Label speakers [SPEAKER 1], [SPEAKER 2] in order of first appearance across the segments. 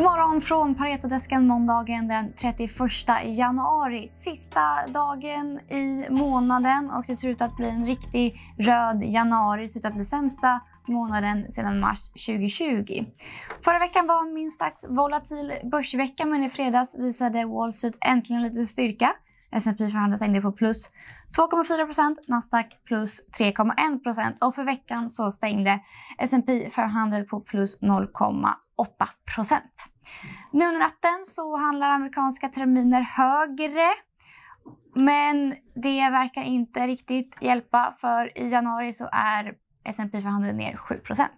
[SPEAKER 1] God morgon från Paretodesken måndagen den 31 januari. Sista dagen i månaden och det ser ut att bli en riktig röd januari. Det ser ut att bli sämsta månaden sedan mars 2020. Förra veckan var en minst sagt volatil börsvecka men i fredags visade Wall Street äntligen lite styrka. S&P förhandlas stängde på plus 2,4% Nasdaq plus 3,1 och för veckan så stängde S&P förhandlade på plus 0,8 Nu under natten så handlar amerikanska terminer högre. Men det verkar inte riktigt hjälpa för i januari så är S&P förhandlade ner 7%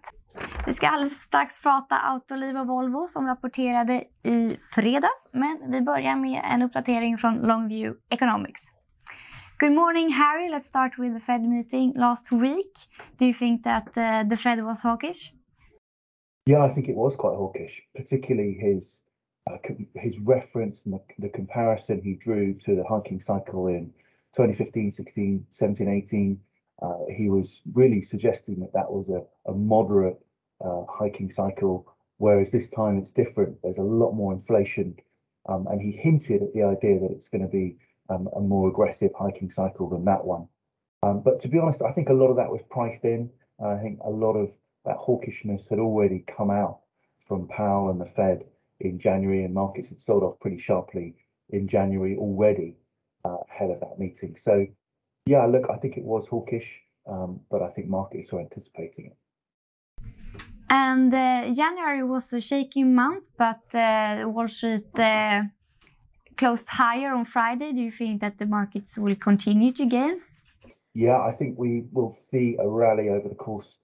[SPEAKER 1] vi ska alldeles strax prata Autoliv och Volvo som rapporterade i fredags. Men vi börjar med en uppdatering från Longview Economics. Good morning, Harry. Let's start with the Fed meeting last week. Do you think that uh, the Fed was hawkish?
[SPEAKER 2] Yeah, I think it was quite hawkish, particularly his uh, his reference and the, the, comparison he drew to the hiking cycle in 2015, 16, 17, 18. Uh, he was really suggesting that that was a, a moderate uh, hiking cycle, whereas this time it's different. There's a lot more inflation, um, and he hinted at the idea that it's going to be um, a more aggressive hiking cycle than that one. Um, but to be honest, I think a lot of that was priced in. I think a lot of that hawkishness had already come out from Powell and the Fed in January, and markets had sold off pretty sharply in January already uh, ahead of that meeting. So, yeah, look, I think it was hawkish, um, but I think markets are anticipating it.
[SPEAKER 1] And uh, January was a shaky month, but uh, Wall Street uh, closed higher on Friday. Do you think that the markets will continue to gain?
[SPEAKER 2] Yeah, I think we will see a rally over the course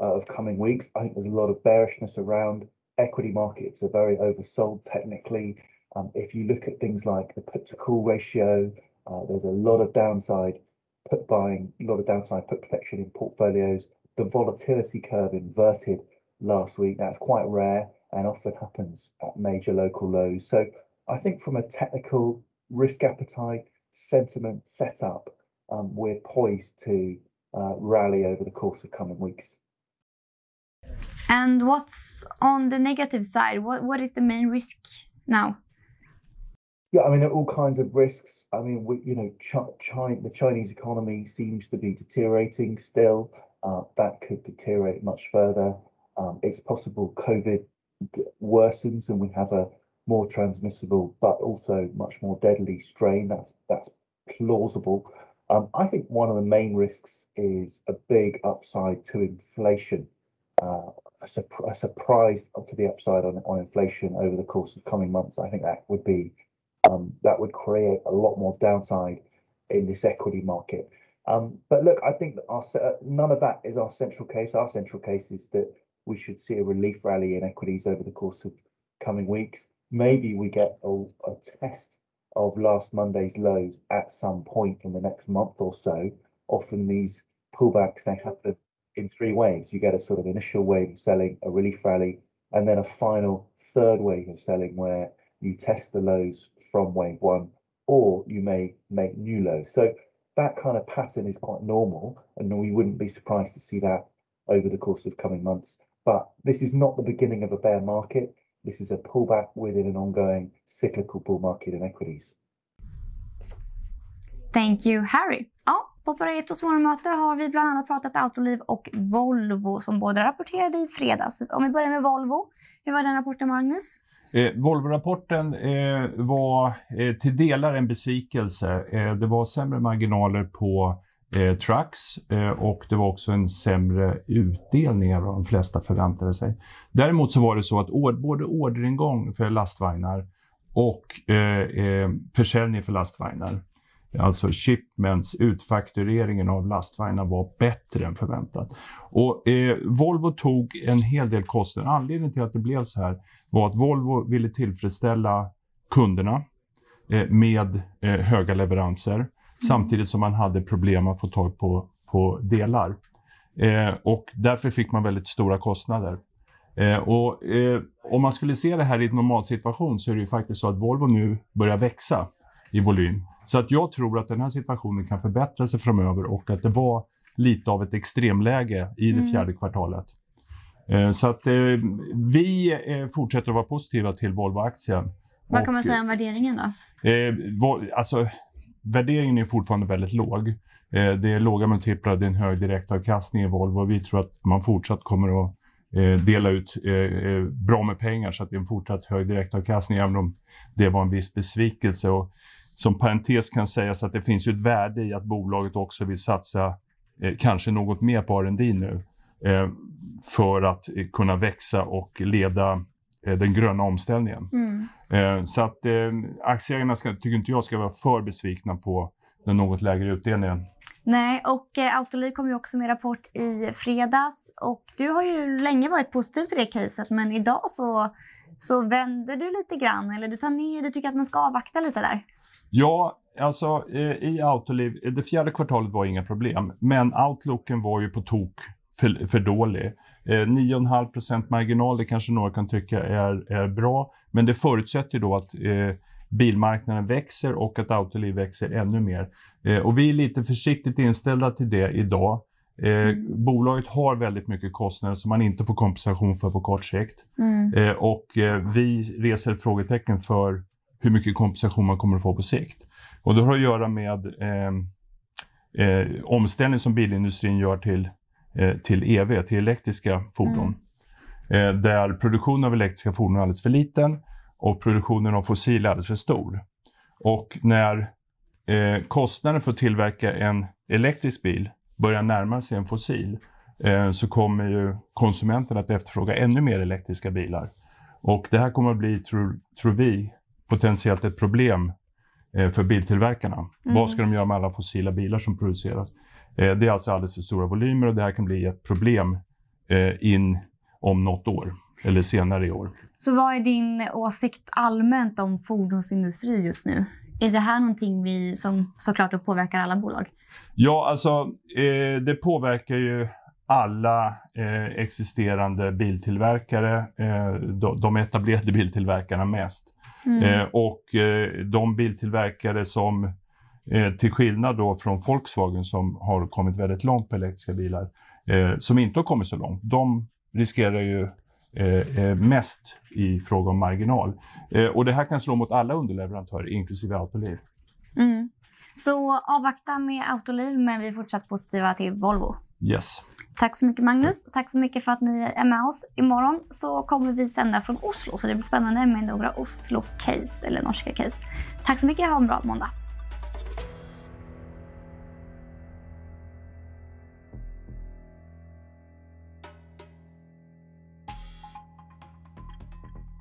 [SPEAKER 2] uh, of coming weeks. I think there's a lot of bearishness around. Equity markets are very oversold technically. Um, if you look at things like the put to call ratio, uh, there's a lot of downside put buying, a lot of downside put protection in portfolios. The volatility curve inverted last week. That's quite rare and often happens at major local lows. So I think from a technical risk appetite, sentiment setup, um, we're poised to uh, rally over the course of coming weeks.
[SPEAKER 1] And what's on the negative side? What what is the main risk now?
[SPEAKER 2] Yeah, I mean, there are all kinds of risks. I mean, we, you know, China, the Chinese economy seems to be deteriorating still. Uh, that could deteriorate much further. Um, it's possible COVID worsens and we have a more transmissible but also much more deadly strain. That's that's plausible. Um, I think one of the main risks is a big upside to inflation, uh, a, a, surprise to the upside on, on inflation over the course of coming months. I think that would be um, that would create a lot more downside in this equity market. Um, but look, I think our, none of that is our central case. Our central case is that we should see a relief rally in equities over the course of coming weeks. Maybe we get a, a test of last Monday's lows at some point in the next month or so. Often these pullbacks they happen in three waves. You get a sort of initial wave of selling, a relief rally, and then a final third wave of selling where you test the lows from wave one, or you may make new lows. So that kind of pattern is quite normal, and we wouldn't be surprised to see that over the course of coming months. But this is not the beginning of a bear market. This is a pullback within an ongoing cyclical bull market in equities.
[SPEAKER 1] Thank you, Harry. På Paretos morgonmöte har vi bland annat pratat Autoliv och Volvo som båda rapporterade i fredags. Om vi börjar med Volvo. Hur var den rapporten, Magnus?
[SPEAKER 3] Eh, Volvo-rapporten eh, var eh, till delar en besvikelse. Eh, det var sämre marginaler på eh, trucks eh, och det var också en sämre utdelning än vad de flesta förväntade sig. Däremot så var det så att or både orderingång för lastvagnar och eh, eh, försäljning för lastvagnar, alltså shipments, utfaktureringen av lastvagnar var bättre än förväntat. Och eh, Volvo tog en hel del kostnader. Anledningen till att det blev så här var att Volvo ville tillfredsställa kunderna eh, med eh, höga leveranser samtidigt som man hade problem att få tag på, på delar. Eh, och därför fick man väldigt stora kostnader. Eh, och, eh, om man skulle se det här i en normalsituation så är det ju faktiskt så att Volvo nu börjar växa i volym. Så att jag tror att den här situationen kan förbättra sig framöver och att det var lite av ett extremläge i det mm. fjärde kvartalet. Eh, så att eh, vi eh, fortsätter att vara positiva till Volvo-aktien.
[SPEAKER 1] Vad kan man säga om värderingen då?
[SPEAKER 3] Alltså, värderingen är fortfarande väldigt låg. Det är låga multiplar, det är en hög direktavkastning i Volvo. Vi tror att man fortsatt kommer att dela ut bra med pengar så att det är en fortsatt hög direktavkastning, även om det var en viss besvikelse. Och som parentes kan sägas att det finns ju ett värde i att bolaget också vill satsa eh, kanske något mer på R&D nu för att kunna växa och leda den gröna omställningen. Mm. Så att aktieägarna ska, tycker inte jag ska vara för besvikna på den något lägre utdelningen.
[SPEAKER 1] Nej, och eh, Autoliv kom ju också med rapport i fredags. Och du har ju länge varit positiv till det caset, men idag så, så vänder du lite grann. Eller du tar ner, du tycker att man ska avvakta lite där.
[SPEAKER 3] Ja, alltså eh, i Autoliv, det fjärde kvartalet var inga problem. Men outlooken var ju på tok för, för dålig. Eh, 9,5% marginal, det kanske några kan tycka är, är bra. Men det förutsätter då att eh, bilmarknaden växer och att Autoliv växer ännu mer. Eh, och vi är lite försiktigt inställda till det idag. Eh, mm. Bolaget har väldigt mycket kostnader som man inte får kompensation för på kort sikt. Mm. Eh, och eh, vi reser frågetecken för hur mycket kompensation man kommer att få på sikt. Och det har att göra med ehm, eh, omställning som bilindustrin gör till, eh, till EV, till elektriska fordon. Mm. där produktionen av elektriska fordon är alldeles för liten och produktionen av fossil är alldeles för stor. Och när eh, kostnaden för att tillverka en elektrisk bil börjar närma sig en fossil eh, så kommer ju konsumenten att efterfråga ännu mer elektriska bilar. Och det här kommer att bli, tror, tror vi, potentiellt ett problem eh, för biltillverkarna. Mm. Vad ska de göra med alla fossila bilar som produceras? Eh, det är alltså alldeles för stora volymer och det här kan bli ett problem eh, in om något år eller senare i år.
[SPEAKER 1] Så vad är din åsikt allmänt om fordonsindustri just nu? Är det här någonting vi som såklart påverkar alla bolag?
[SPEAKER 3] Ja, alltså eh, det påverkar ju alla eh, existerande biltillverkare, eh, de, de etablerade biltillverkarna mest. Mm. Eh, och eh, de biltillverkare som, eh, till skillnad då från Volkswagen som har kommit väldigt långt på elektriska bilar, som inte har kommit så långt, de riskerar ju Eh, eh, mest i fråga om marginal. Eh, och det här kan slå mot alla underleverantörer, inklusive Autoliv.
[SPEAKER 1] Mm. Så avvakta med Autoliv, men vi är fortsatt positiva till Volvo.
[SPEAKER 3] Yes.
[SPEAKER 1] Tack så mycket Magnus. Tack så mycket för att ni är med oss. Imorgon så kommer vi sända från Oslo, så det blir spännande med några Oslo-case, eller norska case. Tack så mycket, ha en bra måndag.